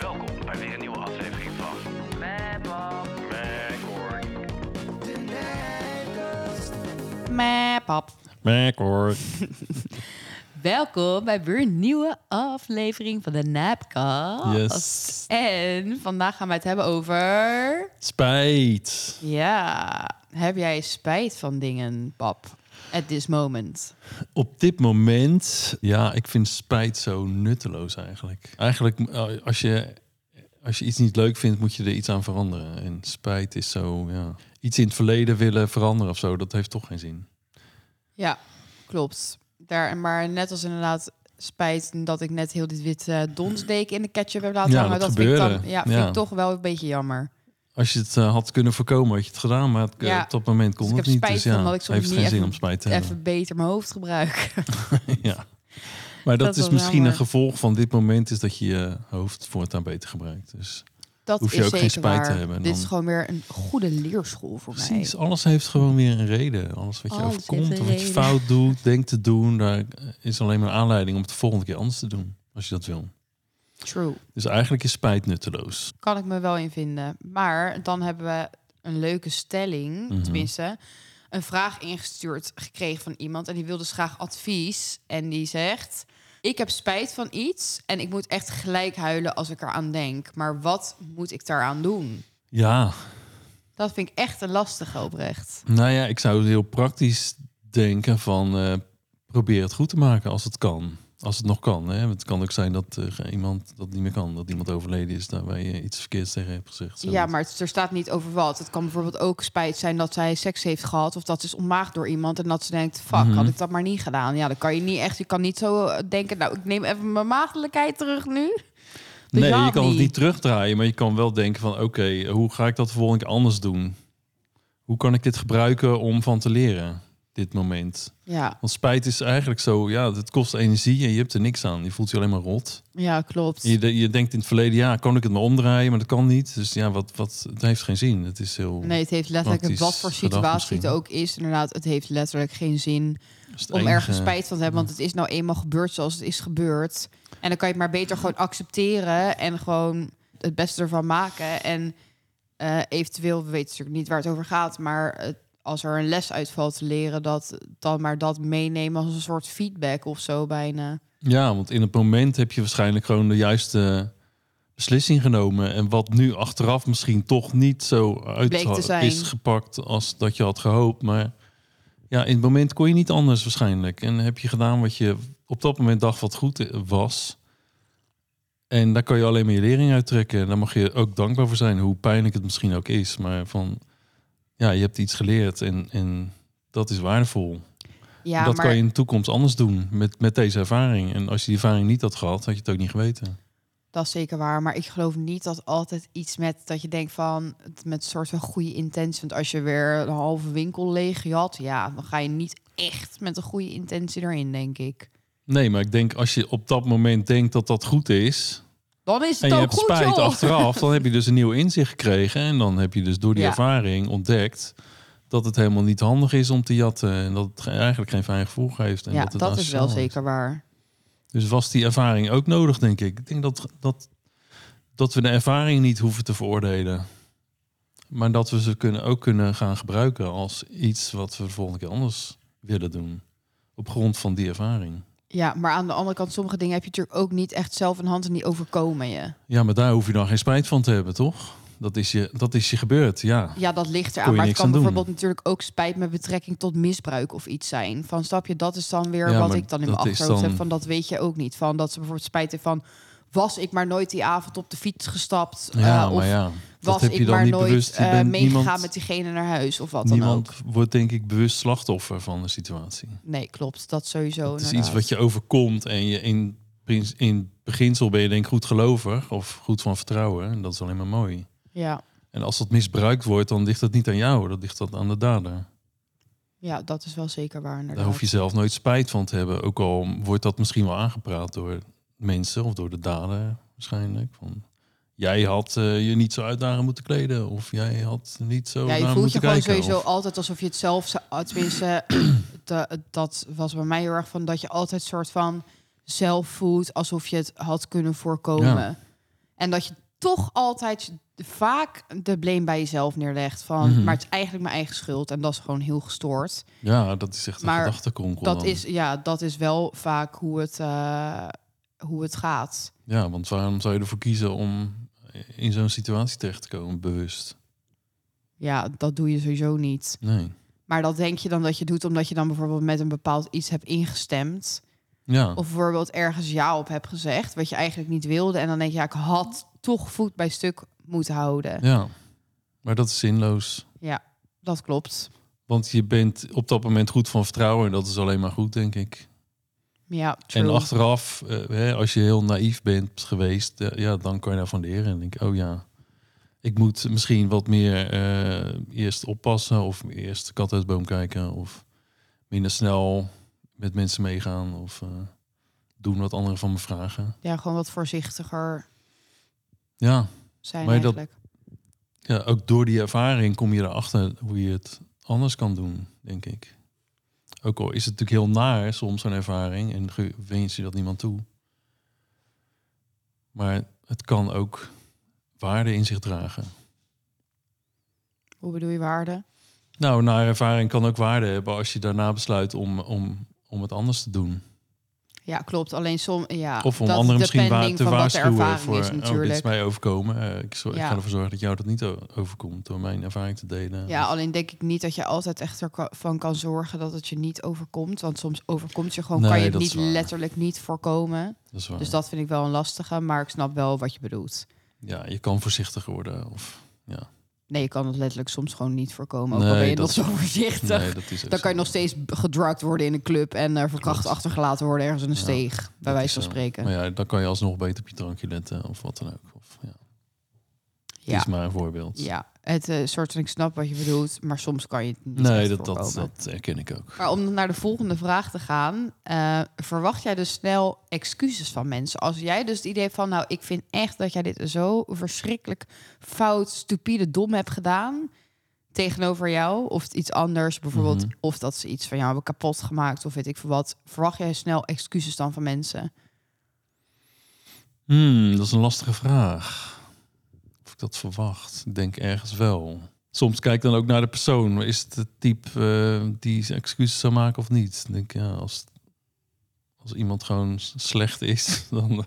Welkom bij weer een nieuwe aflevering van Macor. Map Mac hoor. Welkom bij weer een nieuwe aflevering van de Napcast. Yes. En vandaag gaan we het hebben over... Spijt. Ja, heb jij spijt van dingen, pap? At this moment. Op dit moment, ja, ik vind spijt zo nutteloos eigenlijk. Eigenlijk, eh, als je, als je iets niet leuk vindt, moet je er iets aan veranderen. En spijt is zo, ja. Iets in het verleden willen veranderen of zo, dat heeft toch geen zin. Ja, klopt. Daar, maar net als inderdaad spijt dat ik net heel dit witte donsdeken in de ketchup heb laten Ja, hangen. dat Dat, vind ik dan, ja, vind Ja. ik toch wel een beetje jammer. Als je het eh, had kunnen voorkomen, had je het gedaan. Maar het, Ja. op dat moment kon Dus ik het heb niet. spijt Dus ja, van dat ik soms heeft niet geen zin even- om spijt te hebben. Even beter mijn hoofd gebruiken. ja. Maar dat, Dat is misschien jammer. een gevolg van dit moment, is dat je je hoofd voortaan beter gebruikt. Dus Dat Hoef je is ook geen spijt te hebben en Dit is gewoon weer een goede leerschool voor mij. Precies, alles heeft gewoon weer een reden. Alles wat je Alles overkomt of wat je fout doet, denkt te doen, daar is alleen maar een aanleiding om het de volgende keer anders te doen. Als je dat wil. True. Dus eigenlijk is spijt nutteloos. Kan ik me wel in vinden. Maar dan hebben we een leuke stelling, Mhm. tenminste, een vraag ingestuurd gekregen van iemand. En die wil dus graag advies. En die zegt: Ik heb spijt van iets en ik moet echt gelijk huilen als ik eraan denk. Maar wat moet ik daaraan doen? Ja, Dat vind ik echt een lastige oprecht. nou ja, ik zou heel praktisch denken van eh, probeer het goed te maken als het kan. Als het nog kan. Hè? Het kan ook zijn dat eh, iemand dat niet meer kan. Dat iemand overleden is daar waar je iets verkeerds tegen hebt gezegd. Ja, maar het, er staat niet over wat. Het kan bijvoorbeeld ook spijt zijn dat zij seks heeft gehad. Of dat ze is ontmaagd door iemand. En dat ze denkt, fuck, Mhm. had ik dat maar niet gedaan. Ja, dan kan je niet echt... Je kan niet zo eh, denken, nou, ik neem even mijn maagdelijkheid terug nu. Dus Nee, ja, je kan het niet. niet terugdraaien, maar je kan wel denken van oké, hoe ga ik dat de volgende keer anders doen? Hoe kan ik dit gebruiken om van te leren, dit moment? Ja, Want spijt is eigenlijk zo, ja, het kost energie en je hebt er niks aan. Je voelt je alleen maar rot. ja, klopt. Je, je denkt in het verleden, ja, kan ik het maar omdraaien, maar dat kan niet. Dus ja, wat, wat, het heeft geen zin. Het is heel... Nee, het heeft letterlijk, wat voor situatie het ook is, inderdaad, het heeft letterlijk geen zin om enige. ergens spijt van te hebben. Want het is nou eenmaal gebeurd zoals het is gebeurd. En dan kan je het maar beter gewoon accepteren en gewoon het beste ervan maken. En eh, eventueel, we weten natuurlijk niet waar het over gaat, maar het- als er een les uitvalt te leren, dat dan maar dat meenemen als een soort feedback of zo bijna. Ja, want in het moment heb je waarschijnlijk gewoon de juiste beslissing genomen. En wat nu achteraf misschien toch niet zo uit is gepakt als dat je had gehoopt. Maar ja, in het moment kon je niet anders waarschijnlijk. En heb je gedaan wat je op dat moment dacht wat goed was. En daar kan je alleen maar je lering uittrekken. En daar mag je ook dankbaar voor zijn, hoe pijnlijk het misschien ook is. Maar van, ja, je hebt iets geleerd en, en dat is waardevol. Ja, dat maar kan je in de toekomst anders doen met, met deze ervaring. En als je die ervaring niet had gehad, had je het ook niet geweten. dat is zeker waar. Maar ik geloof niet dat altijd iets met dat je denkt van het met een soort van goede intentie. Want als je weer een halve winkel leeg had, ja, dan ga je niet echt met een goede intentie erin, denk ik. Nee, maar ik denk als je op dat moment denkt dat dat goed is... Dan is en het je ook hebt goed, spijt joh. achteraf... dan heb je dus een nieuw inzicht gekregen. En dan heb je dus door die Ja. ervaring ontdekt... dat het helemaal niet handig is om te jatten. En dat het ge- eigenlijk geen fijn gevoel geeft. En Ja, dat, het dat is wel zeker waar. Dus was die ervaring ook nodig, denk ik. Ik denk dat, dat, dat we de ervaring niet hoeven te veroordelen. Maar dat we ze kunnen, ook kunnen gaan gebruiken als iets wat we de volgende keer anders willen doen. Op grond van die ervaring. Ja, maar aan de andere kant, sommige dingen heb je natuurlijk ook niet echt zelf in hand en die overkomen je. Ja, maar daar hoef je dan geen spijt van te hebben, toch? Dat is je, dat is je gebeurd, ja. Ja, dat ligt eraan. Maar het kan doen. bijvoorbeeld natuurlijk ook spijt met betrekking tot misbruik of iets zijn. Van stap je, dat is dan weer Ja, wat ik dan in mijn achterhoofd dan- heb. Van dat weet je ook niet. Van dat ze bijvoorbeeld spijt heeft van was ik maar nooit die avond op de fiets gestapt. Ja, of maar ja. Was heb je ik dan maar nooit bewust. Je bent meegegaan niemand, met diegene naar huis of wat dan niemand ook. wordt denk ik bewust slachtoffer van de situatie. Nee, klopt. Dat sowieso. Het is iets wat je overkomt en je in, in beginsel ben je denk ik goed gelovig of goed van vertrouwen. En dat is alleen maar mooi. Ja. En als dat misbruikt wordt, dan ligt dat niet aan jou, dat ligt dat aan de dader. ja, dat is wel zeker waar. Inderdaad. Daar hoef je zelf nooit spijt van te hebben. Ook al wordt dat misschien wel aangepraat door mensen of door de dader waarschijnlijk. Van, jij had eh, je niet zo uitdagen moeten kleden of jij had niet zo Ja, je voelt je gewoon kijken. sowieso of- altijd alsof je het zelf zou... ah, Tenminste, de- dat was bij mij heel erg van dat je altijd soort van zelf voelt alsof je het had kunnen voorkomen. Ja. En dat je toch altijd vaak de blame bij jezelf neerlegt. Van, Mhm. maar het is eigenlijk mijn eigen schuld. En dat is gewoon heel gestoord. Ja, dat is echt een gedachtekonkel Dat dan. is, ja, dat is wel vaak hoe het, eh, hoe het gaat. Ja, want waarom zou je ervoor kiezen om in zo'n situatie terecht te komen, bewust? Ja, dat doe je sowieso niet. Nee. Maar dat denk je dan dat je doet omdat je dan bijvoorbeeld met een bepaald iets hebt ingestemd. Ja, Of bijvoorbeeld ergens ja op hebt gezegd, wat je eigenlijk niet wilde. En dan denk je, ja, ik had toch voet bij stuk moeten houden. ja. Maar dat is zinloos. Ja, dat klopt. Want je bent op dat moment goed van vertrouwen en dat is alleen maar goed, denk ik. Ja, true. En achteraf, eh, hè, als je heel naïef bent geweest, eh, ja, dan kan je daarvan leren. En denk oh ja, ik moet misschien wat meer eh, eerst oppassen of eerst de kat uit de boom kijken of minder snel met mensen meegaan of eh, doen wat anderen van me vragen. Ja, gewoon wat voorzichtiger Ja, zijn Maar dat- eigenlijk. ja, ook door die ervaring kom je erachter hoe je het anders kan doen, denk ik. Ook al is het natuurlijk heel naar soms zo'n ervaring en wens je dat niemand toe. Maar het kan ook waarde in zich dragen. Hoe bedoel je waarde? Nou, naar ervaring kan ook waarde hebben als je daarna besluit om, om, om het anders te doen. Ja, klopt. Alleen soms, ja. Of om dat anderen misschien wa depending te van wat de waarschuwen ervaring voor, is oh, dit is mij overkomen. Eh, ik, zo, ik Ja. ga ervoor zorgen dat jou dat niet overkomt door mijn ervaring te delen. Ja, alleen denk ik niet dat je altijd echt ervan kan zorgen dat het je niet overkomt. Want soms overkomt je gewoon, Nee, kan je het niet waar. letterlijk niet voorkomen. Dat waar. Dus dat vind ik wel een lastige, maar ik snap wel wat je bedoelt. Ja, je kan voorzichtiger worden. Of, ja. Nee, je kan het letterlijk soms gewoon niet voorkomen. Ook Nee, al ben je dat nog zo voorzichtig. Nee, dat is ook Dan kan je nog steeds gedrukt worden in een club en eh, verkracht Klopt. achtergelaten worden ergens in een Ja, steeg. Bij wijze van zo. spreken. Maar ja, dan kan je alsnog beter op je drankje letten of wat dan ook. Of, ja. Ja. is maar een voorbeeld. Ja, het eh, soort van ik snap wat je bedoelt, maar soms kan je het niet nee, dat, dat, voorkomen. dat herken ik ook. Maar om naar de volgende vraag te gaan, eh, verwacht jij dus snel excuses van mensen? Als jij dus het idee hebt van, nou, ik vind echt dat jij dit zo verschrikkelijk fout, stupide, dom hebt gedaan tegenover jou, of iets anders, bijvoorbeeld, Mhm. of dat ze iets van jou hebben kapot gemaakt, of weet ik veel wat, verwacht jij snel excuses dan van mensen? Hmm, dat is een lastige vraag. Dat verwacht. Ik denk ergens wel. Soms kijk ik dan ook naar de persoon. Is het het type eh, die zijn excuses zou maken of niet? Ik denk, ja, als, als iemand gewoon slecht is, dan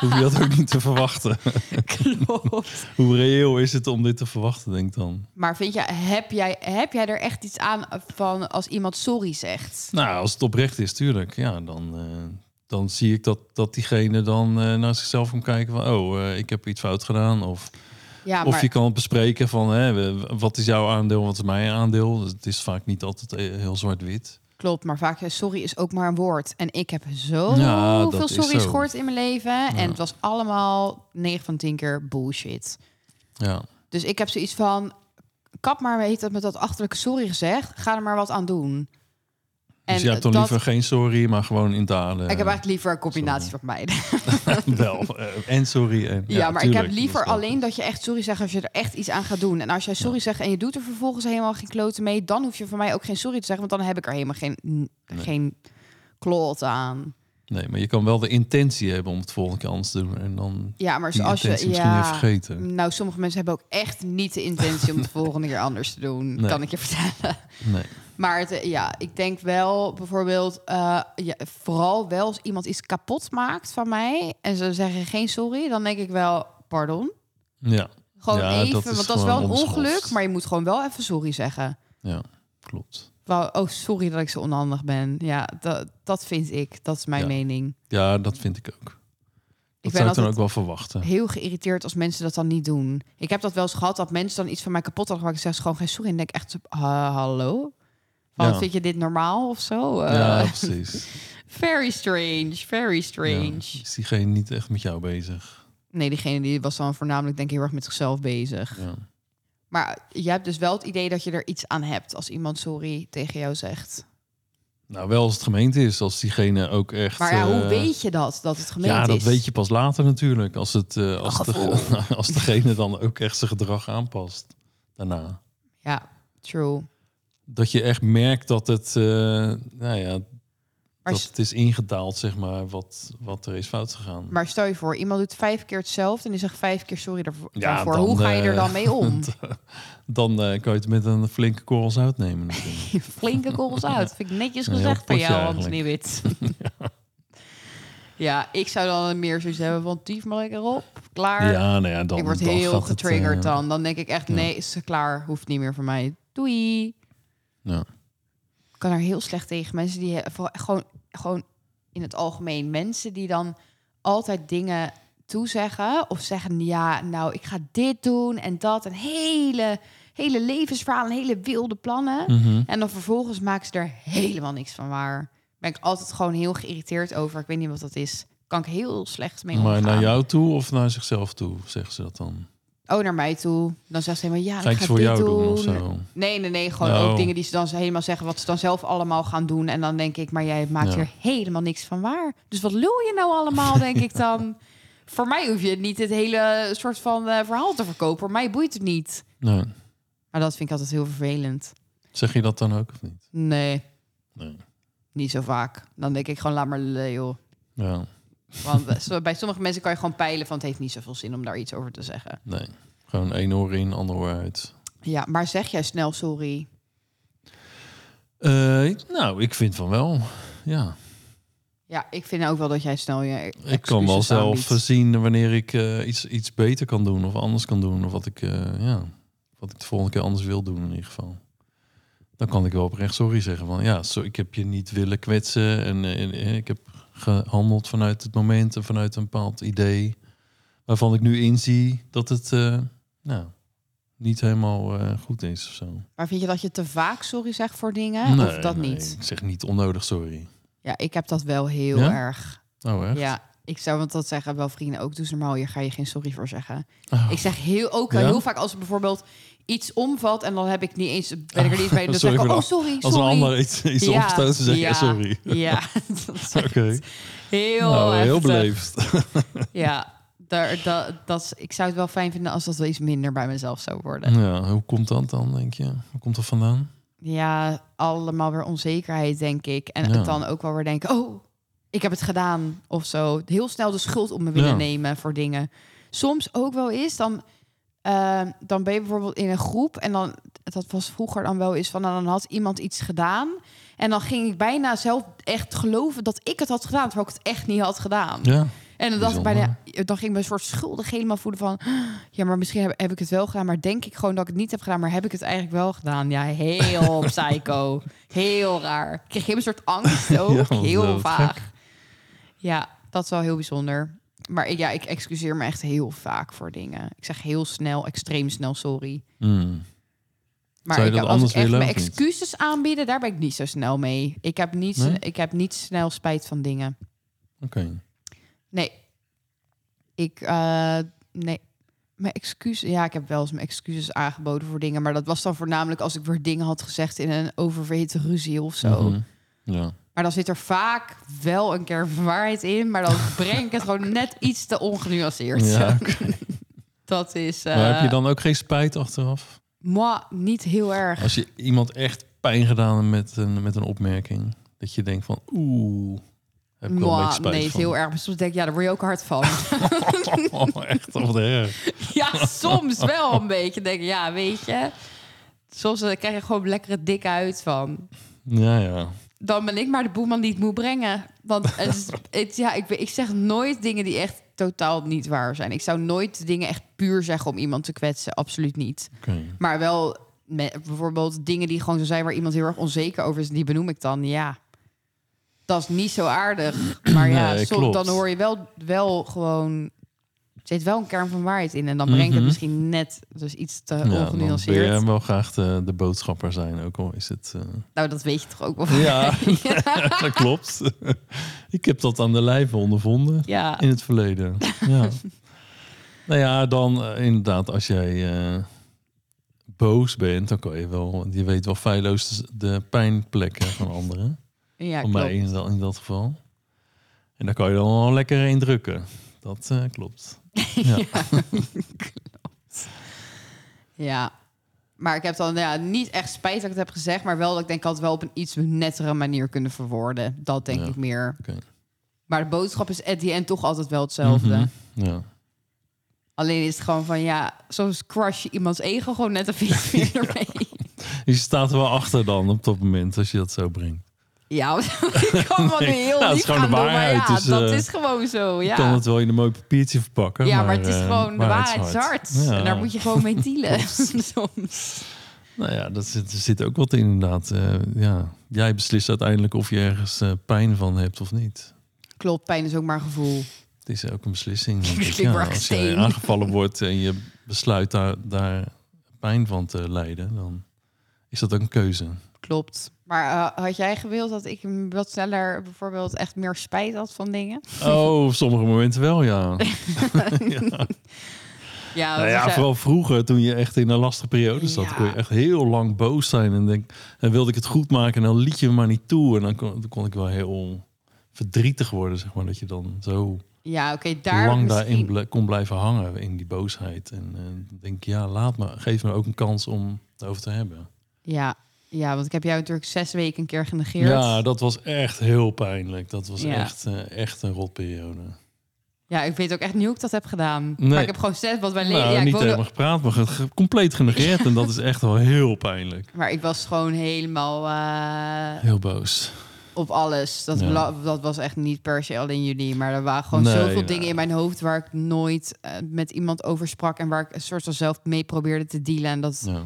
hoef je dat ook niet te verwachten. Klopt. Hoe reëel is het om dit te verwachten, denk ik dan? Maar vind jij, heb jij, heb jij er echt iets aan van als iemand sorry zegt? Nou, als het oprecht is, tuurlijk. Ja, dan, eh, dan zie ik dat, dat diegene dan eh, naar zichzelf kan kijken van... oh, eh, ik heb iets fout gedaan. Of, Ja, of je kan het bespreken van... Hè, wat is jouw aandeel, wat is mijn aandeel? Dus het is vaak niet altijd eh, heel zwart-wit. Klopt, maar vaak is sorry is ook maar een woord. En ik heb zo Ja, veel sorry's zo. gehoord in mijn leven. En het was allemaal 9 van 10 keer bullshit. Ja, Dus ik heb zoiets van... Kap maar weet dat met dat achterlijke sorry gezegd. Ga er maar wat aan doen. Dus je hebt dan dat- liever geen sorry, maar gewoon in talen. Ik heb eigenlijk liever een combinatie van beide. wel. eh, en sorry. En, Ja, maar ik heb liever alleen dat je echt sorry zegt als je er echt iets aan gaat doen. En als jij sorry zegt en je doet er vervolgens helemaal geen kloten mee, dan hoef je van mij ook geen sorry te zeggen, want dan heb ik er helemaal geen, geen kloot aan. Nee, maar je kan wel de intentie hebben om het volgende keer anders te doen. En dan Ja, maar zoals je, misschien ja, weer vergeten. nou, sommige mensen hebben ook echt niet de intentie om het volgende keer anders te doen, Nee. kan ik je vertellen. Nee. Maar het, eh, ja, ik denk wel bijvoorbeeld, eh, ja, vooral wel als iemand iets kapot maakt van mij en ze zeggen geen sorry, dan denk ik wel, pardon. Ja, Gewoon Ja, even, want dat is wel een ongeluk, maar je moet gewoon wel even sorry zeggen. ja, klopt. Oh, sorry dat ik zo onhandig ben. Ja, dat, dat vind ik. Dat is mijn Ja. mening. Ja, dat vind ik ook. Dat ben zou ik dan ook wel verwachten. Heel geïrriteerd als mensen dat dan niet doen. Ik heb dat wel eens gehad dat mensen dan iets van mij kapot hadden gemaakt. Ik zeg gewoon geen sorry. En denk ik echt, ha- hallo? Van, Ja. Vind je dit normaal of zo? Eh, Ja, precies. very strange, very strange. Ja, is diegene niet echt met jou bezig? Nee, diegene die was dan voornamelijk denk ik heel erg met zichzelf bezig. Ja. Maar je hebt dus wel het idee dat je er iets aan hebt als iemand sorry tegen jou zegt. Nou, wel als het gemeente is, als diegene ook echt... Maar ja, hoe eh, weet je dat, dat het gemeend Ja, dat is? weet je pas later natuurlijk. Als, het, eh, als, de, als degene dan ook echt zijn gedrag aanpast. Daarna. Ja, true. Dat je echt merkt dat het... eh, nou ja, dat het is ingedaald, zeg maar, wat, wat er is fout gegaan. maar stel je voor, iemand doet vijf keer hetzelfde en die zegt vijf keer sorry daarvoor. Ja, daarvoor. dan, Hoe ga je er eh, dan mee om? Dan eh, kan je het met een flinke korrel zout nemen. natuurlijk. Flinke korrels uit. Vind ik netjes Een gezegd van jou. Anthony Wit. ja, ik zou dan meer zoiets hebben van tief maar lekker op. Klaar. ja, nou ja, dan, ik word dan heel het, getriggerd eh, dan. Dan denk ik echt, nee, is klaar. Hoeft niet meer voor mij. Doei. Ja. Ik kan er heel slecht tegen. Mensen die voor- gewoon, gewoon in het algemeen. Mensen die dan altijd dingen toezeggen. Of zeggen, ja, nou, ik ga dit doen en dat. Een hele, hele levensverhaal, een hele wilde plannen. mhm. En dan vervolgens maken ze er helemaal niks van waar. Ben ik altijd gewoon heel geïrriteerd over. Ik weet niet wat dat is. Kan ik heel slecht mee omgaan. Maar naar jou toe of naar zichzelf toe, zeggen ze dat dan? Oh, naar mij toe. Dan zegt ze helemaal, ja, Ga ik ik ga voor dit jou doen. doen of zo? Nee, nee, nee. Gewoon Oh. ook dingen die ze dan helemaal zeggen... wat ze dan zelf allemaal gaan doen. En dan denk ik, maar jij maakt Ja. er helemaal niks van waar. Dus wat lul je nou allemaal, denk ik dan? Voor mij hoef je niet het hele soort van eh, verhaal te verkopen. Voor mij boeit het niet. Nee. Maar dat vind ik altijd heel vervelend. Zeg je dat dan ook of niet? Nee, Nee. niet zo vaak. Dan denk ik gewoon, laat maar lullen, joh. Ja, Want bij sommige mensen kan je gewoon peilen van... het heeft niet zoveel zin om daar iets over te zeggen. nee. Gewoon één oor in, ander oor uit. Ja, maar zeg jij snel sorry? Eh, nou, ik vind van wel. Ja, Ja, ik vind ook wel dat jij snel je ik kan wel zelf aanbiedt. zien wanneer ik eh, iets, iets beter kan doen of anders kan doen. Of wat ik, eh, ja, wat ik de volgende keer anders wil doen in ieder geval. Dan kan ik wel oprecht sorry zeggen van ja, zo, ik heb je niet willen kwetsen en, en, ik heb gehandeld vanuit het moment en vanuit een bepaald idee waarvan ik nu inzie dat het eh, nou, niet helemaal eh, goed is of zo. Maar vind je dat je te vaak sorry zegt voor dingen? of dat nee, niet? Ik zeg niet onnodig sorry. Ja, ik heb dat wel heel Ja? erg. Oh, echt? Ja, ik zou want dat zeggen wel vrienden ook. Ze normaal, hier ga je geen sorry voor zeggen. Oh. Ik zeg heel, ook Ja? heel vaak als er bijvoorbeeld iets omvalt... en dan heb ik niet eens, ben ik er niet bij. Dan Sorry zeg ik, oh de- sorry, Als sorry. een ander iets, iets Ja, opstoot, dan zeg je ja, sorry. Ja, dat heel Nou, heel beleefd. Ja, daar, dat, dat, ik zou het wel fijn vinden als dat wel iets minder bij mezelf zou worden. Ja, hoe komt dat dan, denk je? Hoe komt dat vandaan? Ja, allemaal weer onzekerheid, denk ik. En Ja. het dan ook wel weer denken, oh, ik heb het gedaan of zo. Heel snel de schuld op me willen Ja. nemen voor dingen. Soms ook wel eens, dan, eh, dan ben je bijvoorbeeld in een groep... en dan, dat was vroeger dan wel eens van... nou, dan had iemand iets gedaan... en dan ging ik bijna zelf echt geloven dat ik het had gedaan... terwijl ik het echt niet had gedaan. Ja, En dan dacht ik bijna, dan ging ik me een soort schuldig helemaal voelen van, ja, maar misschien heb, heb ik het wel gedaan, maar denk ik gewoon dat ik het niet heb gedaan, maar heb ik het eigenlijk wel gedaan? Ja, heel psycho, heel raar. Ik kreeg een soort angst ook, Ja, heel vaag. Ja, dat is wel heel bijzonder. Maar ik, ja, ik excuseer me echt heel vaak voor dingen. Ik zeg heel snel, extreem snel sorry. Hmm. Maar Zou je ik, dat als ik echt mijn excuses aanbieden, daar ben ik niet zo snel mee. Ik heb niet, Nee? ik heb niet snel spijt van dingen. Oké. Nee. Ik, eh, nee. Mijn excuses, ja, ik heb wel eens mijn excuses aangeboden voor dingen, maar dat was dan voornamelijk als ik weer dingen had gezegd in een oververhitte ruzie of zo. Mhm. Ja. Maar dan zit er vaak wel een keer waarheid in, maar dan breng ik het gewoon net iets te ongenuanceerd. Ja, Dat is, eh maar heb je dan ook geen spijt achteraf? moi, niet heel erg. Als je iemand echt pijn gedaan met een, met een opmerking, dat je denkt van oeh, heb ik wel een spijt nee, is van. heel erg. Maar soms denk ik, ja, daar word je ook hard van. Oh, echt of erg. Ja, soms wel een beetje. Denk ik, ja, weet je. Soms eh, krijg je gewoon lekkere dik uit van. Ja, ja. Dan ben ik maar de boeman die het moet brengen. Want het, ja, ik, ik zeg nooit dingen die echt totaal niet waar zijn. Ik zou nooit dingen echt puur zeggen om iemand te kwetsen. Absoluut niet. Maar wel met, bijvoorbeeld dingen die gewoon zo zijn waar iemand heel erg onzeker over is. Die benoem ik dan. Ja, dat is niet zo aardig. Maar ja, Nee, som- klopt. dan hoor je wel, wel gewoon... Er zit wel een kern van waarheid in. En dan brengt het Mhm. misschien net dus iets te Ja, dan wil ongenuanceerd. je wel graag de, de boodschapper zijn, ook al is het... eh, Nou, dat weet je toch ook wel. Ja, dat klopt. Ik heb dat aan de lijve ondervonden ja. in het verleden. Ja. nou ja, dan eh, inderdaad, als jij eh, boos bent, dan kan je wel... Je weet wel feilloos de, pijnplekken van anderen. ja, klopt. mij in dat, in dat geval. En daar kan je dan wel lekker in drukken. Dat eh, klopt. Ja. Ja. Maar ik heb dan ja, niet echt spijt dat ik het heb gezegd, maar wel dat ik denk ik had het wel op een iets nettere manier kunnen verwoorden. Dat denk Ja. ik meer. Maar de boodschap is at the end toch altijd wel hetzelfde. Mhm. Ja. Alleen is het gewoon van ja, soms crush je iemands ego gewoon net een beetje meer ermee. Je staat er wel achter dan op dat moment als je dat zo brengt. Ja, ik kan wel nu Nee, heel ja, lief gaan doen, maar ja, dat is gewoon zo. Je Ja, kan het wel in een mooi papiertje verpakken. ja maar, het is eh, gewoon de waarheid is hard. Ja. En daar moet je gewoon mee dealen soms. Nou ja, dat zit, er zit ook wat in inderdaad. Eh, ja. Jij beslist uiteindelijk of je ergens eh, pijn van hebt of niet. Klopt, pijn is ook maar een gevoel. Het is ook een beslissing. ik. Als je aangevallen wordt en je besluit daar, daar pijn van te lijden, dan is dat ook een keuze. Klopt. Maar eh, had jij gewild dat ik wat sneller bijvoorbeeld echt meer spijt had van dingen? Oh, op sommige momenten wel, ja. Ja, Nou ja, is, eh, vooral vroeger, toen je echt in een lastige periode zat, Ja. kon je echt heel lang boos zijn. En, denk, en wilde ik het goed maken en dan liet je me maar niet toe. En dan kon, dan kon ik wel heel verdrietig worden, zeg maar. Dat je dan zo ja oké, daar lang misschien- daarin kon blijven hangen in die boosheid. En eh, denk ja, laat me, geef me ook een kans om het over te hebben. Ja, ja, want ik heb jou natuurlijk zes weken een keer genegeerd. Ja, dat was echt heel pijnlijk. Dat was Ja. echt, eh, echt een rotperiode. Ja, ik weet ook echt niet hoe ik dat heb gedaan. Nee. Maar ik heb gewoon zes, wat mijn leven... Nou, ja, ik niet woonde- helemaal gepraat, maar ge- compleet genegeerd. En dat is echt wel heel pijnlijk. Maar ik was gewoon helemaal eh, Heel boos. op alles. Dat, Ja. dat was echt niet per se alleen jullie. Maar er waren gewoon Nee, zoveel dingen in mijn hoofd... waar ik nooit eh, met iemand over sprak... en waar ik een soort van zelf mee probeerde te dealen. En dat, Ja.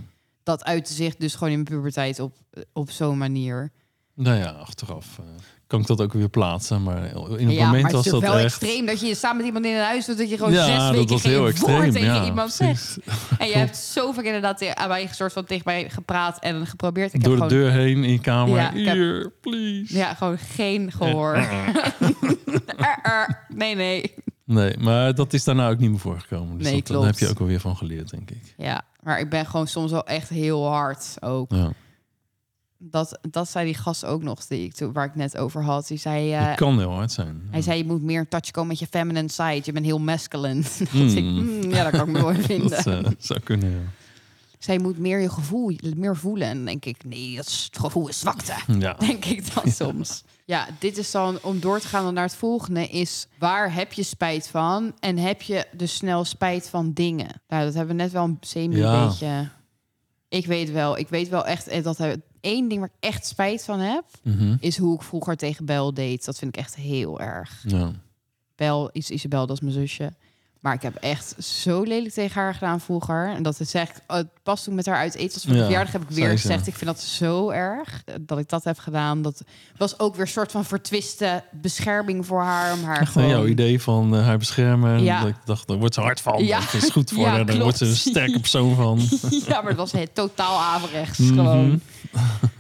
Dat uitte zich dus gewoon in mijn puberteit op, op zo'n manier. Nou ja, achteraf eh, kan ik dat ook weer plaatsen. Maar in het ja, moment maar het was is dat toch wel echt... extreem dat je samen met iemand in een huis doet... dat je gewoon zes Ja, weken dat was geen heel woord extreem. tegen Ja, iemand precies. zegt. En je hebt zo vaak inderdaad tegen- aan mij soort van tegen mij gepraat en geprobeerd. Ik Door heb de gewoon, deur heen in je kamer. Ja, ik heb- Hier, please. Ja, gewoon geen gehoor. Nee, nee. Nee, maar dat is daarna ook niet meer voorgekomen. Dus Nee, dat, daar heb je ook alweer van geleerd, denk ik. Ja, maar ik ben gewoon soms wel echt heel hard ook. Ja. Dat, dat zei die gast ook nog, die ik, waar ik net over had. Die zei, Het kan heel hard zijn. hij zei, je moet meer in touch komen met je feminine side. Je bent heel masculine. dat ik, Mm. mm, ja, dat kan ik me wel in vinden. Dat eh, zou kunnen, ja. Zij moet meer je gevoel, meer voelen. En denk ik, nee, dat is, het gevoel is zwakte. Ja, denk ik dan soms. Ja, dit is dan om door te gaan dan naar het volgende is waar heb je spijt van en heb je dus snel spijt van dingen? Nou, dat hebben we net wel een semi Ja. beetje. Ik weet wel, ik weet wel echt eh, dat er één ding waar ik echt spijt van heb Mhm. is hoe ik vroeger tegen Bel deed. Dat vind ik echt heel erg. ja. Bel, is Isabel, dat is mijn zusje. Maar ik heb echt zo lelijk tegen haar gedaan vroeger. En dat is echt oh, pas toen met haar uit eten was voor de Ja, verjaardag heb ik weer gezegd. Ik vind dat zo erg dat ik dat heb gedaan. Dat was ook weer een soort van vertwiste bescherming voor haar om haar Echt gewoon. jouw idee van eh, haar beschermen. Ja. Dat ik dacht, daar wordt ze hard van. Ja. Dat is goed voor Ja, haar. Daar klopt. wordt ze een sterke persoon van. ja, maar het was het totaal averechts Mhm. gewoon.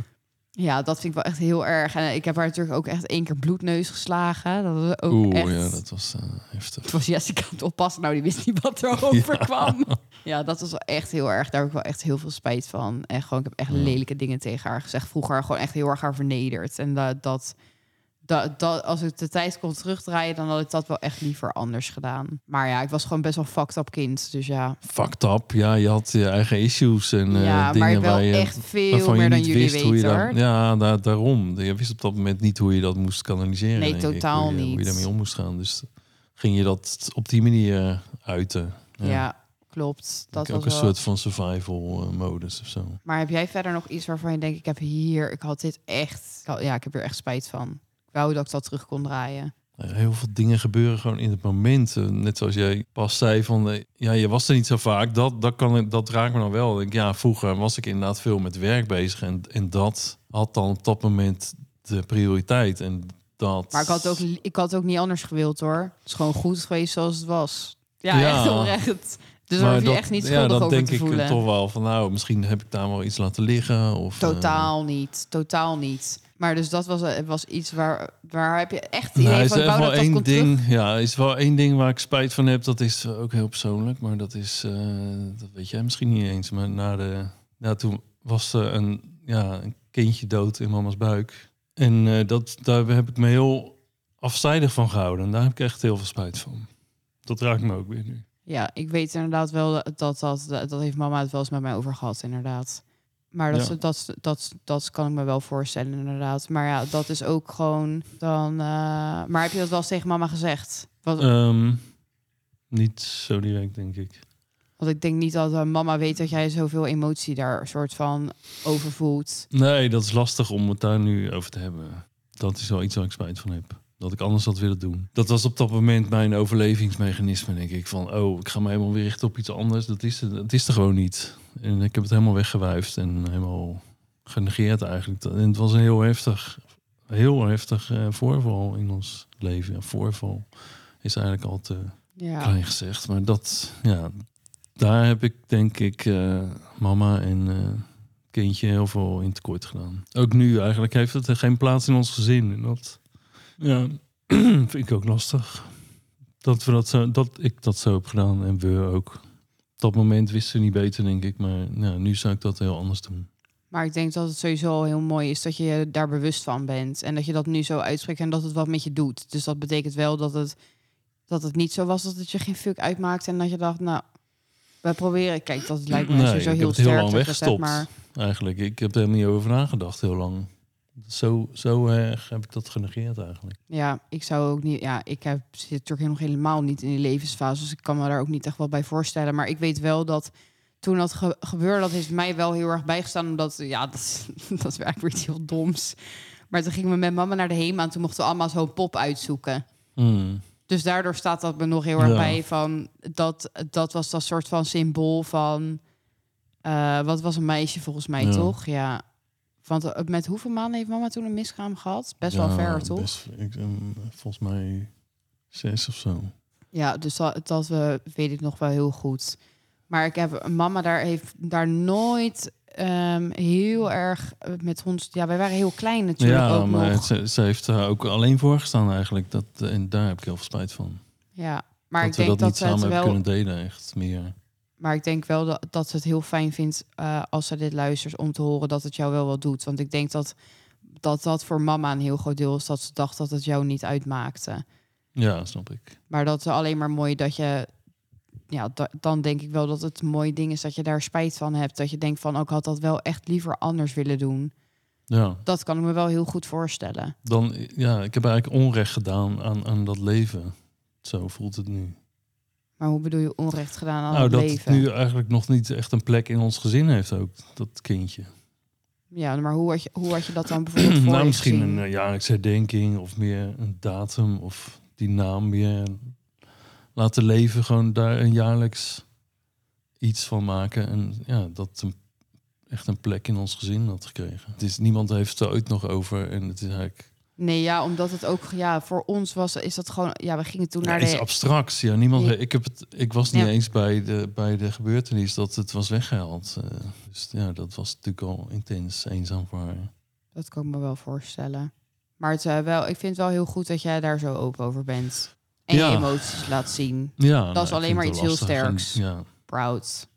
Ja, dat vind ik wel echt heel erg. En ik heb haar natuurlijk ook echt één keer bloedneus geslagen. Dat was ook Oeh, echt... ja, dat was eh, heftig. Het was Jessica het oppassen. Nou, die wist niet wat er overkwam. Ja. dat was wel echt heel erg. Daar heb ik wel echt heel veel spijt van. En gewoon, ik heb echt Ja. lelijke dingen tegen haar gezegd. Vroeger gewoon echt heel erg haar vernederd. En dat, dat, dat, dat als ik de tijd kon terugdraaien, dan had ik dat wel echt liever anders gedaan. Maar ja, ik was gewoon best wel fucked up kind. Dus ja, Fucked up. Ja, je had je eigen issues en eh, dingen maar wel waar je, echt veel meer dan jullie wist hoe je weten. dat... hoor. Ja, daar, daarom. Je wist op dat moment niet hoe je dat moest kanaliseren. Nee, denk ik. totaal hoe je, Hoe niet. je daarmee om moest gaan. Dus ging je dat op die manier uiten. Ja, klopt. Dat ook was een wel... soort van survival eh, modus of zo. Maar heb jij verder nog iets waarvan je denkt, ik heb hier, ik had dit echt, ja, ik heb er echt spijt van. Wou dat ik dat terug kon draaien. Nou ja, Heel veel dingen gebeuren gewoon in het moment. Eh, Net zoals jij pas zei van, eh, ja, je was er niet zo vaak. Dat, dat, kan, ik- dat raakt me dan wel. Ik denk, ja, vroeger was ik inderdaad veel met werk bezig. En, en dat had dan op dat moment de prioriteit. En dat... Maar ik had ook, ik had ook niet anders gewild hoor. Het is gewoon goed geweest zoals het was. Ja, Ja. echt oprecht. Dus daar hoef je dat- echt niet ja, schuldig dat over denk te ik voelen. toch wel van, nou, misschien heb ik daar wel iets laten liggen. Of, eh, Totaal niet, totaal niet. Maar dus dat was, eh, was iets waar, waar heb je echt het Nou, idee is van, wou wel één terug. ding. Ja, is wel één ding waar ik spijt van heb. Dat is ook heel persoonlijk, maar dat is, eh, dat weet jij misschien niet eens. Maar na de, ja, toen was er een, ja, een kindje dood in mama's buik. En eh, dat, daar heb ik me heel afzijdig van gehouden. En daar heb ik echt heel veel spijt van. Dat raakt me ook weer nu. Ja, ik weet inderdaad wel dat, dat, dat heeft mama het wel eens met mij over gehad, inderdaad. Maar dat, Ja. dat, dat, dat, dat kan ik me wel voorstellen, inderdaad. Maar ja, dat is ook gewoon dan... eh, maar heb je dat wel eens tegen mama gezegd? Ehm, niet zo direct, denk ik. want ik denk niet dat eh, mama weet dat jij zoveel emotie daar soort van over voelt. Nee, dat is lastig om het daar nu over te hebben. Dat is wel iets waar ik spijt van heb. Dat ik anders had willen doen. Dat was op dat moment mijn overlevingsmechanisme, denk ik. Van, oh, ik ga me helemaal weer richten op iets anders. Dat is, het- dat is er gewoon niet. En ik heb het helemaal weggewuifd en helemaal genegeerd eigenlijk. En het was een heel heftig, heel heftig eh, voorval in ons leven. Ja, voorval is eigenlijk al te Ja, klein gezegd. Maar dat, ja, daar heb ik denk ik eh, mama en eh, kindje heel veel in tekort gedaan. Ook nu eigenlijk heeft het er geen plaats in ons gezin. En dat ja, vind ik ook lastig. Dat, we dat, zo, dat ik dat zo heb gedaan en we ook. Op dat moment wisten we niet beter, denk ik. Maar nou, nu zou ik dat heel anders doen. maar ik denk dat het sowieso al heel mooi is dat je daar bewust van bent. En dat je dat nu zo uitspreekt en dat het wat met je doet. Dus dat betekent wel dat het, dat het niet zo was dat het je geen fuck uitmaakt. En dat je dacht, nou, we proberen. Kijk, dat lijkt me Nee, sowieso ik heel heb het heel sterk. lang weggestopt. maar Eigenlijk, ik heb er helemaal niet over nagedacht heel lang. Zo, zo erg heb ik dat genegeerd eigenlijk. ja, ik zou ook niet. Ja, ik heb, zit natuurlijk nog helemaal niet in die levensfase. Dus ik kan me daar ook niet echt wel bij voorstellen. Maar ik weet wel dat toen dat ge- gebeurde, dat heeft mij wel heel erg bijgestaan. Omdat, ja, dat, is- dat is eigenlijk weer iets heel doms. Maar toen gingen we met mama naar de HEMA en toen mochten we allemaal zo'n pop uitzoeken. Hmm. Dus daardoor staat dat me nog heel erg Ja. bij van dat dat was dat soort van symbool van eh, wat was een meisje volgens mij Ja. toch? Ja. Want eh, met hoeveel maanden heeft mama toen een miskraam gehad? Best wel ver toch? best- ik, ehm, volgens mij zes of zo. Ja, dus dat, dat weet ik nog wel heel goed. Maar ik heb mama daar heeft daar nooit ehm, heel erg eh, met ons. Ja, wij waren heel klein natuurlijk ja, ook maar nog. ze, ze heeft daar ook alleen voor gestaan eigenlijk. Dat, eh, en daar heb ik heel veel spijt van. Ja, maar dat ik we denk dat dat niet ze het wel. kunnen delen, echt meer. Maar ik denk wel dat, dat ze het heel fijn vindt eh, als ze dit luistert om te horen dat het jou wel wat doet. Want ik denk dat dat, dat voor mama een heel groot deel is dat ze dacht dat het jou niet uitmaakte. Ja, snap ik. Maar dat is alleen maar mooi dat je. Ja, da- dan denk ik wel dat het een mooi ding is dat je daar spijt van hebt. Dat je denkt van, ook ik had dat wel echt liever anders willen doen. Ja, Dat kan ik me wel heel goed voorstellen. dan, ja, ik heb eigenlijk onrecht gedaan aan, aan dat leven. Zo voelt het nu. Maar hoe bedoel je onrecht gedaan aan nou, het dat leven? het nu eigenlijk nog niet echt een plek in ons gezin heeft ook, dat kindje. Ja, maar hoe had je, hoe had je dat dan bijvoorbeeld voor nou, misschien gezien? een uh, jaarlijkse herdenking of meer een datum of die naam weer laten leven. Gewoon daar een jaarlijks iets van maken. En ja, dat een, echt een plek in ons gezin had gekregen. Het is, niemand heeft het er ooit nog over. En het is eigenlijk Nee, ja, omdat het ook, ja, voor ons was, is dat gewoon, ja, we gingen toen ja, naar iets de... abstracts. Ja, niemand, Ja. Ik, heb het, ik was niet Ja. eens bij de, bij de gebeurtenis dat het was weggehaald. Eh, dus ja, dat was natuurlijk al intens eenzaam voor haar. Dat kan ik me wel voorstellen. Maar het, eh, wel, ik vind het wel heel goed dat jij daar zo open over bent. En Ja. je emoties laat zien. Ja, Dat nou, is ik alleen maar het iets heel en- sterks. ja, Proud.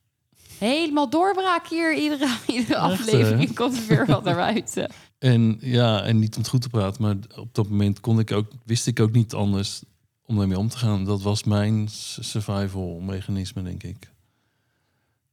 Helemaal doorbraak hier. Iedere, iedere Echt, aflevering hè? komt er weer wat naar buiten. En ja, en niet om het goed te praten, maar op dat moment kon ik ook, wist ik ook niet anders om daarmee om te gaan. Dat was mijn survival mechanisme, denk ik.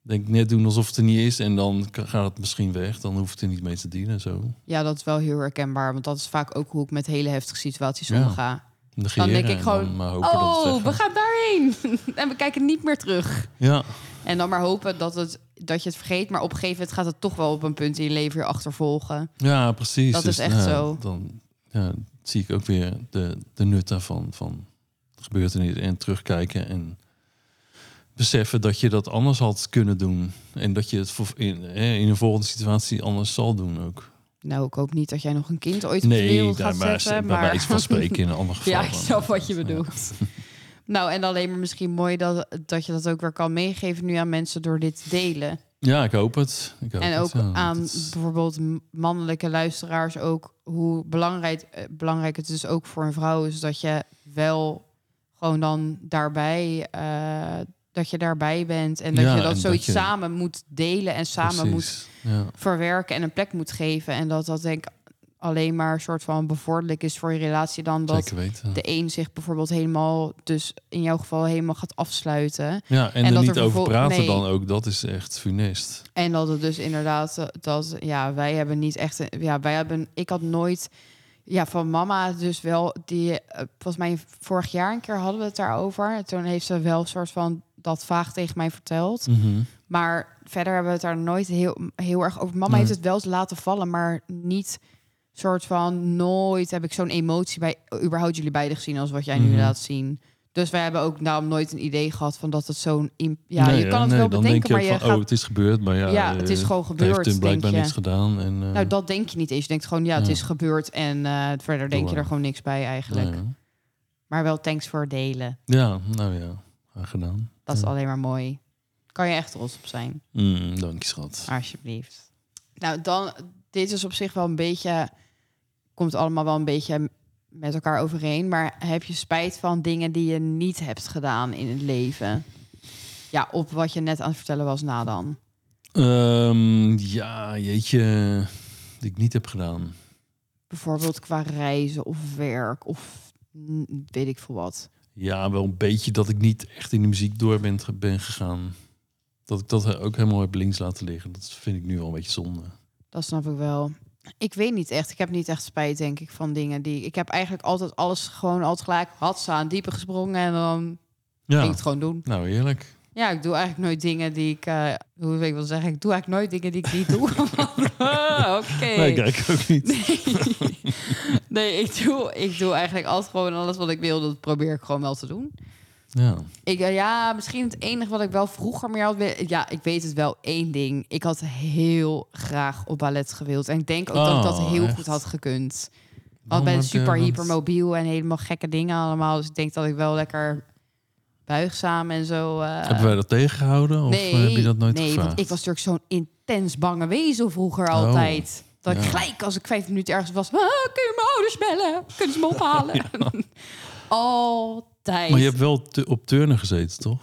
Denk net doen alsof het er niet is en dan gaat het misschien weg. Dan hoeft het er niet mee te dienen. Zo. Ja, dat is wel heel herkenbaar. Want dat is vaak ook hoe ik met hele heftige situaties Ja. omga. Negeren denk ik gewoon, dan Oh, we gaan daarheen. en we kijken niet meer terug. Ja, En dan maar hopen dat, het, dat je het vergeet. Maar op een gegeven moment gaat het toch wel op een punt in je leven weer achtervolgen. ja, precies. Dat Dus, is echt ja, zo. Dan ja, zie ik ook weer de, de nut daarvan. Van gebeurtenissen en terugkijken en beseffen dat je dat anders had kunnen doen. En dat je het in, in een volgende situatie anders zal doen ook. Nou, ik hoop niet dat jij nog een kind ooit op de Nee, wereld gaat maar, zetten. Maar... wijze van spreken in een ander geval. Ja, ik snap wat je bedoelt. Nou, en alleen maar misschien mooi dat, dat je dat ook weer kan meegeven nu aan mensen door dit te delen. Ja, ik hoop het. Ik hoop en het, ook ja. aan is- bijvoorbeeld mannelijke luisteraars ook hoe belangrijk, eh, belangrijk het dus ook voor een vrouw is dat je wel gewoon dan daarbij, eh, dat je daarbij bent en dat Ja, je dat dat zoiets je- samen moet delen en samen moet Ja. verwerken en een plek moet geven. En dat dat denk ik alleen maar een soort van bevorderlijk is voor je relatie dan dat de een zich bijvoorbeeld helemaal, dus in jouw geval helemaal gaat afsluiten. Ja, en, en er niet er over praten nee. dan ook, dat is echt funest. En dat het dus inderdaad, eh, dat ja, wij hebben niet echt, ja, wij hebben, ik had nooit, ja, van mama dus wel, die, eh, volgens mij vorig jaar een keer hadden we het daarover. En toen heeft ze wel een soort van dat vaag tegen mij verteld. Mhm. Maar verder hebben we het daar nooit heel, heel erg over. Mama Nee. heeft het wel laten vallen, maar niet soort van nooit heb ik zo'n emotie bij überhaupt jullie beiden gezien als wat jij nu Mhm. laat zien. Dus wij hebben ook daarom nooit een idee gehad van dat het zo'n... Ja, Nee, je kan het Nee, wel bedenken, denk je maar je van, gaat... oh, het is gebeurd. Maar ja, Ja, het is eh, gewoon gebeurd, heeft blijkbaar niks gedaan. En, eh, Nou, dat denk je niet eens. Je denkt gewoon, ja, het Ja. is gebeurd en eh, verder denk je er gewoon niks bij eigenlijk. nou ja. Maar wel thanks voor het delen. Ja, nou ja, gedaan. Dat is alleen maar mooi. Kan je echt trots op zijn. Mm, dank je, schat. Alsjeblieft. Nou, dan, dit is op zich wel een beetje, komt allemaal wel een beetje met elkaar overeen. Maar heb je spijt van dingen die je niet hebt gedaan in het leven? Ja, op wat je net aan het vertellen was na dan. Ehm, ja, jeetje, die ik niet heb gedaan. Bijvoorbeeld qua reizen of werk of weet ik veel wat. Ja, wel een beetje dat ik niet echt in de muziek door ben, ben gegaan. Dat ik dat ook helemaal heb links laten liggen. Dat vind ik nu wel een beetje zonde. Dat snap ik wel. Ik weet niet echt. Ik heb niet echt spijt, denk ik, van dingen die... Ik heb eigenlijk altijd alles gewoon altijd gelijk had staan, dieper gesprongen en dan ging Ja, ik het gewoon doen. nou eerlijk. Ja, ik doe eigenlijk nooit dingen die ik... eh, hoe wil ik wel zeggen? Ik doe eigenlijk nooit dingen die ik niet doe. Oké. Nee, kijk ook niet. nee, ik doe, ik doe eigenlijk altijd gewoon alles wat ik wil. Dat probeer ik gewoon wel te doen. Ja. Ik, eh, ja, misschien het enige wat ik wel vroeger meer had... Ja, ik weet het wel. één ding. Ik had heel graag op ballet gewild. En ik denk ook dat ik dat Oh, heel echt? goed had gekund. Want ben je super dat- hypermobiel en helemaal gekke dingen allemaal. Dus ik denk dat ik wel lekker buigzaam en zo... eh, Hebben wij dat tegengehouden? Of nee, eh, heb je dat nooit nee, gevraagd? want ik was natuurlijk zo'n intens bange wezel vroeger Oh, altijd. Dat ik gelijk als ik vijf minuten ergens was... Ah, kun je mijn ouders bellen? Kunnen ze me ophalen? altijd. Maar je hebt wel te- op turnen gezeten, toch?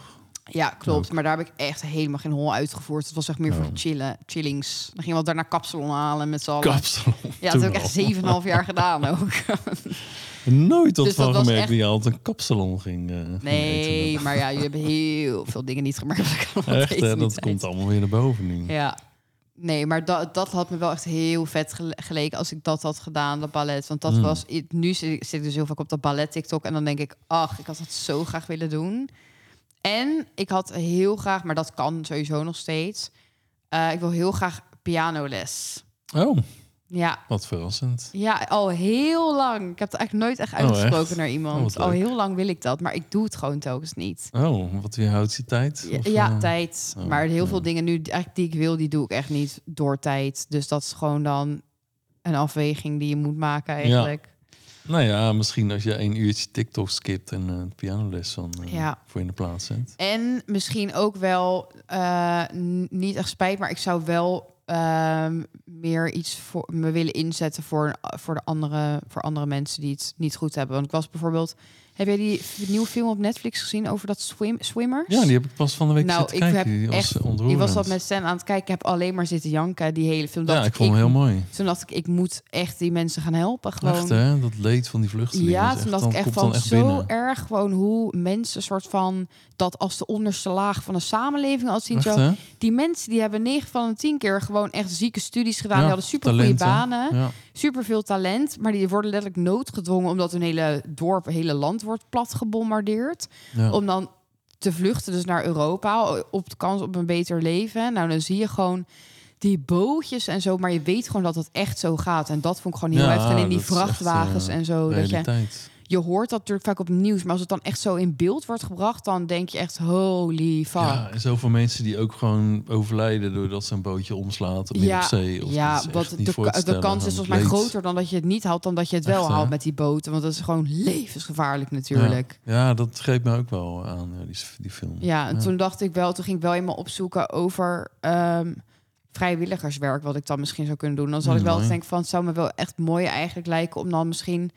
Ja, klopt. Maar daar heb ik echt helemaal geen hol uitgevoerd. Het was echt meer voor Oh. chillen, chillings. Dan gingen we daarna kapsalon halen met z'n allen. Kapsalon. ja, dat heb ik echt al. 7,5 jaar gedaan ook. Nooit tot Dus van gemerkt echt- dat je altijd een kapsalon ging, eh, Nee, maar ja, je hebt heel veel dingen niet gemerkt. Dat, Echt, hè? die dat tijd. komt allemaal weer naar boven nu. Ja. Nee, maar dat, dat had me wel echt heel vet gele- geleken als ik dat had gedaan, dat ballet. Want dat Mm. was... Nu zit ik, zit ik dus heel vaak op dat ballet TikTok. En dan denk ik, ach, ik had dat zo graag willen doen. En ik had heel graag, maar dat kan sowieso nog steeds. eh, ik wil heel graag pianoles. Oh, Ja, wat verrassend. ja, al heel lang. Ik heb het eigenlijk nooit echt Oh, uitgesproken echt? naar Oh, iemand. wat al heel lang wil ik dat, maar ik doe het gewoon telkens niet. Oh, wat weerhoudt je tijd? Ja, Of, ja, eh, tijd. oh, maar heel ja. veel dingen nu eigenlijk die ik wil, die doe ik echt niet door tijd. Dus dat is gewoon dan een afweging die je moet maken eigenlijk. Nou ja, misschien als je een uurtje TikTok skipt en eh pianoles dan eh, Ja. voor in de plaats zet. En misschien ook wel eh, niet echt spijt, maar ik zou wel ehm, meer iets voor me willen inzetten voor, voor, de andere, voor andere mensen die het niet goed hebben. Want ik was bijvoorbeeld. Heb jij die nieuwe film op Netflix gezien over dat swim, swimmers? Ja, die heb ik pas van de week Nou, zitten ik kijken. heb Die was echt-. Ik was dat met Stan aan het kijken. Ik heb alleen maar zitten janken die hele film. Ja, ik vond hem heel mooi. Toen dacht ik, ik moet echt die mensen gaan helpen. Gewoon. Echt hè, dat leed van die vluchtelingen. Ja, toen dacht ik echt van echt zo erg gewoon hoe mensen soort van dat als de onderste laag van de samenleving als zien. Echt, Zo, hè? die mensen die hebben 9 van de 10 keer gewoon echt zieke studies gedaan. Ja, die hadden super goede talenten. banen, Ja. Super veel talent, maar die worden letterlijk noodgedwongen omdat hun hele dorp, hele land wordt plat gebombardeerd. Ja. Om dan te vluchten dus naar Europa op de kans op een beter leven. Nou, dan zie je gewoon die bootjes en zo, maar je weet gewoon dat het echt zo gaat. En dat vond ik gewoon heel Ja, heftig. En in die echt, vrachtwagens eh, en zo. Dat je. Je hoort dat natuurlijk vaak op het nieuws, maar als het dan echt zo in beeld wordt gebracht, dan denk je echt holy fuck. Ja, en zoveel mensen die ook gewoon overlijden doordat ze een bootje omslaat op Ja, zee. Of ja, wat de, de kans is volgens mij groter dan dat je het niet haalt, dan dat je het wel Echt, haalt met die boten. Want dat is gewoon levensgevaarlijk natuurlijk. Ja, dat greep me ook wel aan, ja, die, die film. Ja, en Ja. toen dacht ik wel, toen ging ik wel eenmaal opzoeken over ehm, vrijwilligerswerk, wat ik dan misschien zou kunnen doen. Dan zal Hmm, ik wel mooi. denken van, het zou me wel echt mooi eigenlijk lijken om dan misschien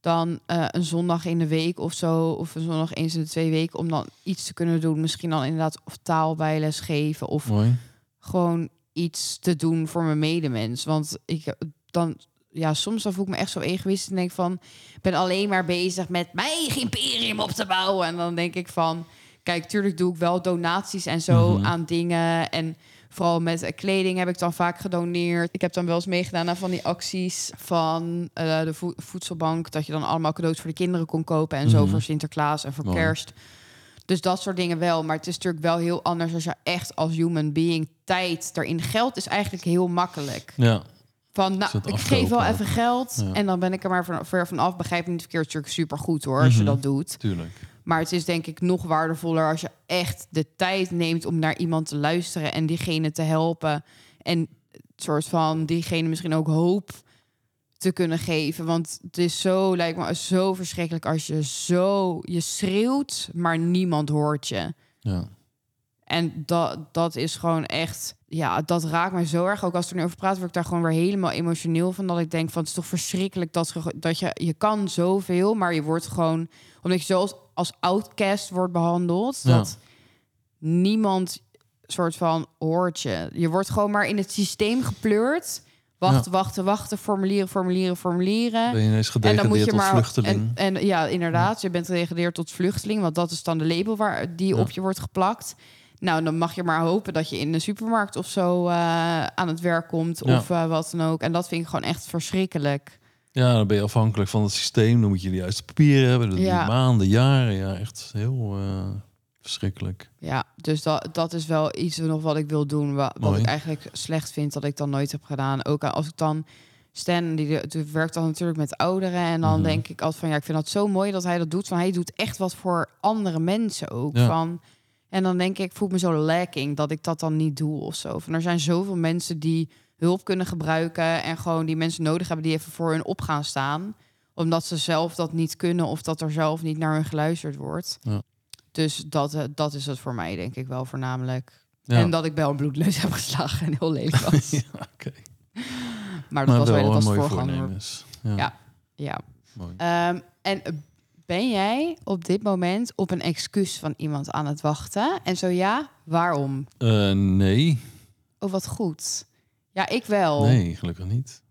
dan eh, een zondag in de week of zo, of een zondag eens in de twee weken, om dan iets te kunnen doen. Misschien dan inderdaad of taalbijles geven of Mooi. gewoon iets te doen voor mijn medemens. Want ik dan ja, soms dan voel ik me echt zo egoïstisch en denk van, ik ben alleen maar bezig met mijn imperium op te bouwen. En dan denk ik van, kijk, tuurlijk doe ik wel donaties en zo Mhm. aan dingen en vooral met eh, kleding heb ik dan vaak gedoneerd. Ik heb dan wel eens meegedaan aan van die acties van eh, de vo- voedselbank, dat je dan allemaal cadeaus voor de kinderen kon kopen en zo Mhm. voor Sinterklaas en voor kerst. Dus dat soort dingen wel. Maar het is natuurlijk wel heel anders als je echt als human being tijd erin. Geld is eigenlijk heel makkelijk. Ja, Van, nou, ik geef wel even geld Ja. en dan ben ik er maar van, ver vanaf. Begrijp me niet verkeerd, natuurlijk super goed hoor, als je Mhm. dat doet. tuurlijk. Maar het is denk ik nog waardevoller als je echt de tijd neemt om naar iemand te luisteren en diegene te helpen. En het soort van diegene misschien ook hoop te kunnen geven. Want het is zo, lijkt me zo verschrikkelijk als je zo, je schreeuwt, maar niemand hoort je. Ja. En dat, dat is gewoon echt, ja, dat raakt mij zo erg. Ook als ik er nu over praat, word ik daar gewoon weer helemaal emotioneel van. Dat ik denk van, het is toch verschrikkelijk dat, dat je, je kan zoveel, maar je wordt gewoon, omdat je zo als, outcast wordt behandeld, Ja. dat niemand soort van hoort je. Je wordt gewoon maar in het systeem gepleurd. Wachten, wachten, wachten, formulieren, formulieren, formulieren. Ben je ineens En dan moet gedegradeerd je tot maar. vluchteling? En, en ja, inderdaad, je bent gedegradeerd tot vluchteling, want dat is dan de label waar die op je wordt geplakt. Nou, dan mag je maar hopen dat je in de supermarkt of zo eh, aan het werk komt of eh, wat dan ook. En dat vind ik gewoon echt verschrikkelijk. Ja, dan ben je afhankelijk van het systeem. Dan moet je de juiste papieren hebben. Dat Ja. maanden, jaren. Ja, echt heel eh, verschrikkelijk. Ja, dus dat, dat is wel iets nog wat ik wil doen. Wat, ik eigenlijk slecht vind dat ik dan nooit heb gedaan. Ook als ik dan Stan, die, die werkt dan natuurlijk met ouderen. En dan Mhm. denk ik altijd van ja, ik vind dat zo mooi dat hij dat doet. Van hij doet echt wat voor andere mensen ook. Ja. Van, en dan denk ik, ik voel me zo lacking dat ik dat dan niet doe of zo. Van er zijn zoveel mensen die hulp kunnen gebruiken. En gewoon die mensen nodig hebben die even voor hun op gaan staan. Omdat ze zelf dat niet kunnen of dat er zelf niet naar hun geluisterd wordt. Ja. Dus dat, eh, dat is het voor mij, denk ik wel voornamelijk. Ja. En dat ik wel een bloedneus heb geslagen en heel lelijk was. ja. Maar dat Maar was wel wel dat een was mooie voorganger. Ja, Ja. Ehm, en ben jij op dit moment op een excuus van iemand aan het wachten? En zo ja, waarom? Eh, nee, Oh, wat goed. Ja, ik wel. nee, gelukkig niet.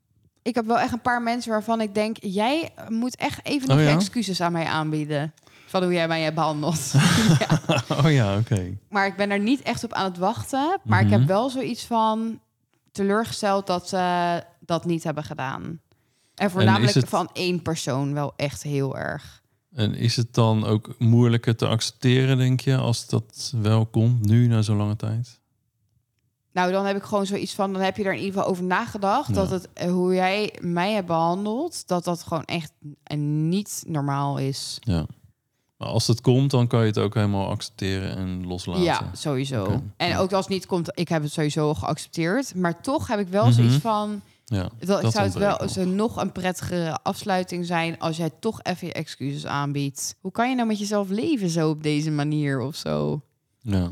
Ik heb wel echt een paar mensen waarvan ik denk... jij moet echt even nog Oh, ja? excuses aan mij aanbieden. Van hoe jij mij hebt behandeld. ja. oh ja, oké. Maar ik ben er niet echt op aan het wachten. Maar ik Mhm. heb wel zoiets van teleurgesteld dat ze dat niet hebben gedaan. En voornamelijk het- van één persoon wel echt heel erg. En is het dan ook moeilijker te accepteren, denk je, als dat wel komt nu na zo'n lange tijd? Nou, dan heb ik gewoon zoiets van, dan heb je er in ieder geval over nagedacht Ja. dat het eh, hoe jij mij hebt behandeld, dat dat gewoon echt niet normaal is. Ja. Maar als het komt, dan kan je het ook helemaal accepteren en loslaten. Ja, sowieso. En ook als het niet komt, ik heb het sowieso geaccepteerd, maar toch heb ik wel Mhm. zoiets van, ja dat, dat zou het wel nog. zo nog een prettigere afsluiting zijn als jij toch even je excuses aanbiedt. Hoe kan je nou met jezelf leven zo op deze manier of zo? Ja.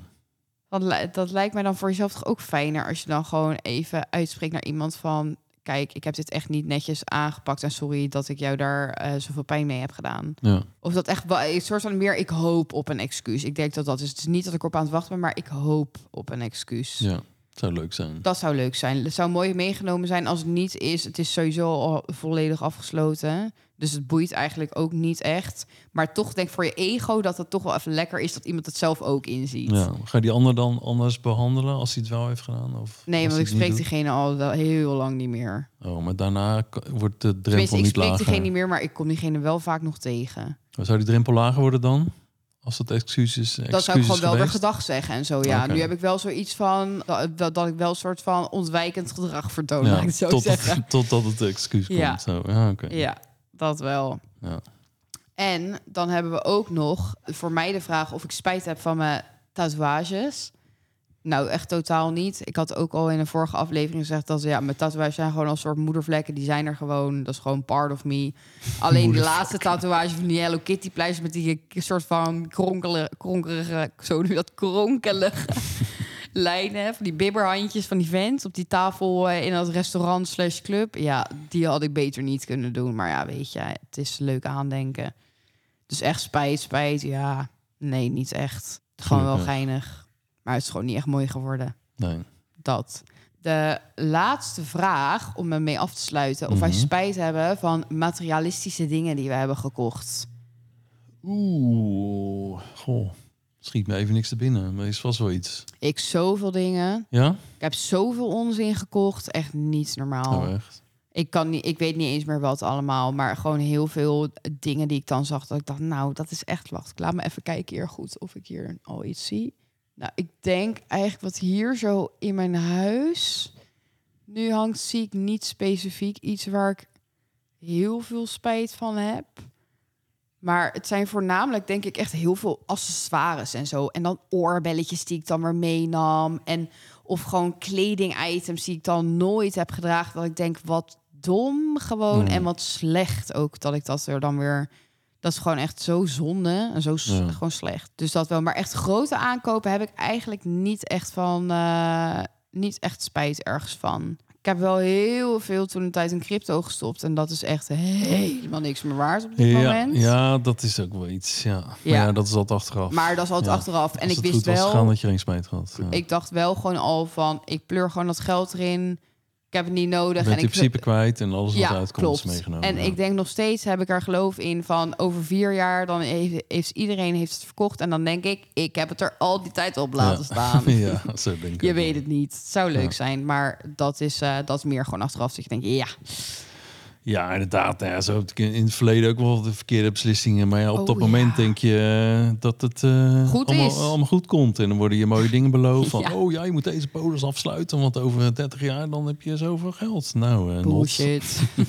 Dat, li- dat lijkt mij dan voor jezelf toch ook fijner als je dan gewoon even uitspreekt naar iemand van... Kijk, ik heb dit echt niet netjes aangepakt en sorry dat ik jou daar eh, zoveel pijn mee heb gedaan. ja. Of dat echt wel een soort van meer, ik hoop op een excuus. Ik denk dat dat is. Het is niet dat ik erop aan het wachten ben, maar ik hoop op een excuus. Ja, zou leuk zijn. Dat zou leuk zijn. Het zou mooi meegenomen zijn als het niet is. Het is sowieso al volledig afgesloten. Dus het boeit eigenlijk ook niet echt. Maar toch denk ik voor je ego dat het toch wel even lekker is dat iemand het zelf ook inziet. Ja. Ga je die ander dan anders behandelen als hij het wel heeft gedaan? Of Nee, want ik spreek niet diegene al wel heel lang niet meer. Oh, maar daarna wordt de drempel Tenminste, ik niet spreek lager. diegene niet meer, maar ik kom diegene wel vaak nog tegen. Zou die drempel lager worden dan? Als dat excuus is? Dat zou ik gewoon wel weer geweest? gedag zeggen en zo. Ja, nu heb ik wel zoiets van dat, dat, ik wel een soort van ontwijkend gedrag vertoon, ik Ja, het zo tot zeggen. totdat het excuus Ja. komt. Zo. Ja. Ja, dat wel. Ja. En dan hebben we ook nog voor mij de vraag of ik spijt heb van mijn tatoeages. Nou, echt totaal niet. Ik had ook al in een vorige aflevering gezegd dat ja, mijn tatoeages zijn gewoon als soort moedervlekken. Die zijn er gewoon. Dat is gewoon part of me. Alleen de laatste tatoeage van die Hello Kitty pleisters met die soort van kronkele, kronkelige, zo nu dat kronkelige lijnen. Van die bibberhandjes van die vent op die tafel eh, in dat restaurant slash club. Ja, die had ik beter niet kunnen doen. Maar ja, weet je, het is leuk aandenken. Dus echt spijt, spijt. Ja, nee, niet echt. Gewoon wel geinig. Maar het is gewoon niet echt mooi geworden. Nee. Dat. de laatste vraag om me mee af te sluiten. Of wij Mhm. spijt hebben van materialistische dingen die we hebben gekocht. Oeh, goh. Schiet me even niks te binnen, maar is vast wel iets. Ik zoveel dingen. Ja? Ik heb zoveel onzin gekocht. Echt niet normaal. Oh, echt? Ik, kan niet, ik weet niet eens meer wat allemaal. Maar gewoon heel veel dingen die ik dan zag. Dat ik dacht, nou, dat is echt... Wacht, laat me even kijken hier goed of ik hier al iets zie. Nou, ik denk eigenlijk wat hier zo in mijn huis nu hangt, zie ik niet specifiek iets waar ik heel veel spijt van heb. Maar het zijn voornamelijk, denk ik, echt heel veel accessoires en zo. En dan oorbelletjes die ik dan weer meenam. En of gewoon kleding-items die ik dan nooit heb gedragen. Dat ik denk, wat dom gewoon. Mm. En wat slecht ook dat ik dat er dan weer... Dat is gewoon echt zo zonde en zo Ja. gewoon slecht. Dus dat wel. Maar echt grote aankopen heb ik eigenlijk niet echt van... eh, niet echt spijt ergens van. Ik heb wel heel veel toen een tijd in crypto gestopt. En dat is echt helemaal niks meer waard op dit Ja, moment. ja, dat is ook wel iets. Ja, Maar Ja. ja dat is altijd achteraf. Maar dat is altijd Ja. achteraf. En Als ik wist was wel... gegaan, dat je geen spijt had. Ik dacht wel gewoon al van, ik pleur gewoon dat geld erin. Heb het niet nodig. en in ik principe kwijt en alles wat ja, eruit komt is klopt. meegenomen. En ja. ik denk nog steeds heb ik er geloof in van over vier jaar dan heeft, heeft iedereen heeft het verkocht en dan denk ik, ik heb het er al die tijd op laten Ja. staan. ja, zo denk ik Je weet het niet. Het zou leuk zijn, maar dat is, eh, dat is meer gewoon achteraf. Dat je denkt, ja, Ja, inderdaad. Nou ja, zo heb ik in het verleden ook wel de verkeerde beslissingen. Maar ja, op Oh, dat moment ja. denk je eh, dat het eh, Goed allemaal, goed komt. En dan worden je mooie dingen beloofd. Van, oh ja, je moet deze polis afsluiten. Want over 30 jaar dan heb je zoveel geld. Nou, not. bullshit.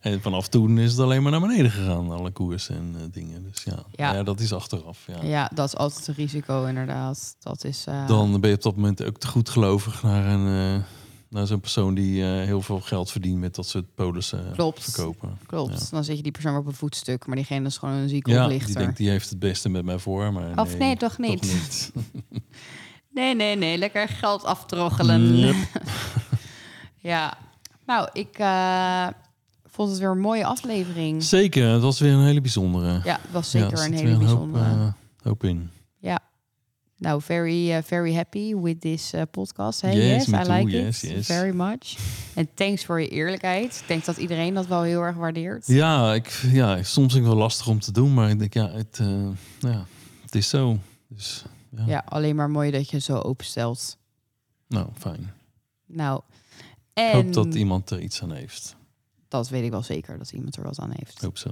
En vanaf toen is het alleen maar naar beneden gegaan. Alle koersen en dingen. Dus ja. Ja. Dat is achteraf. Ja. ja, dat is altijd een risico inderdaad. Dat is... Dan ben je op dat moment ook te goed gelovig naar, een, naar zo'n persoon die eh, heel veel geld verdient met dat soort polissen Klopt. verkopen. Klopt. Ja. Dan zit je die persoon op een voetstuk, maar diegene is gewoon een zieke Ja, oplichter. die denkt die heeft het beste met mij voor. Maar Of nee, toch niet. niet. Nee, nee, nee. Lekker geld aftroggelen. Yep. ja. Nou, ik eh, vond het weer een mooie aflevering. Zeker, het was weer een hele bijzondere. Ja, het was zeker er een hele hoop, bijzondere. eh, hoop in. Nou, very, eh, very happy with this eh, podcast. Hey, Yes, I too. like Yes, it yes. very much. En thanks voor je eerlijkheid. Ik denk dat iedereen dat wel heel erg waardeert. Ja, ik, ja, soms is het wel lastig om te doen, maar ik denk, ja, het, eh, ja, het is zo. Dus ja, Ja, alleen maar mooi dat je zo openstelt. nou, fijn. Nou, Ik en hoop dat iemand er iets aan heeft. dat weet ik wel zeker, dat iemand er wat aan heeft. Ik hoop zo.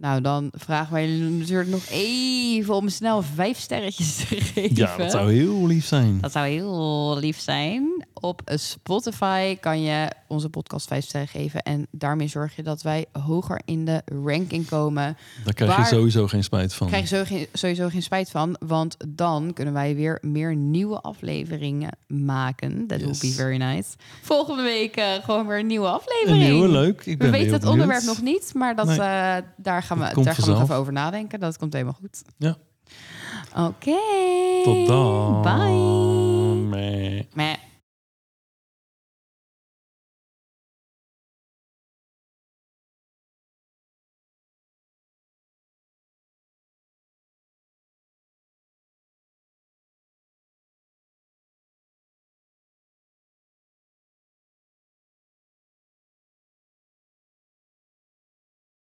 Nou, dan vragen wij jullie natuurlijk nog even om snel vijf sterretjes te geven. Ja, dat zou heel lief zijn. Dat zou heel lief zijn. Op Spotify kan je onze podcast vijf sterren geven. En daarmee zorg je dat wij hoger in de ranking komen. Daar krijg je sowieso geen spijt van. Krijg je sowieso geen, spijt van. Want dan kunnen wij weer meer nieuwe afleveringen maken. That Yes. will be very nice. Volgende week eh, gewoon weer een nieuwe Een aflevering. nieuwe, leuk. Ik We ben weten heel het onderwerp nog niet, maar dat, Nee. eh, daar gaan we, daar gaan we even over nadenken. Dat komt helemaal goed. Ja. Oké. Tot dan. Bye. Meh.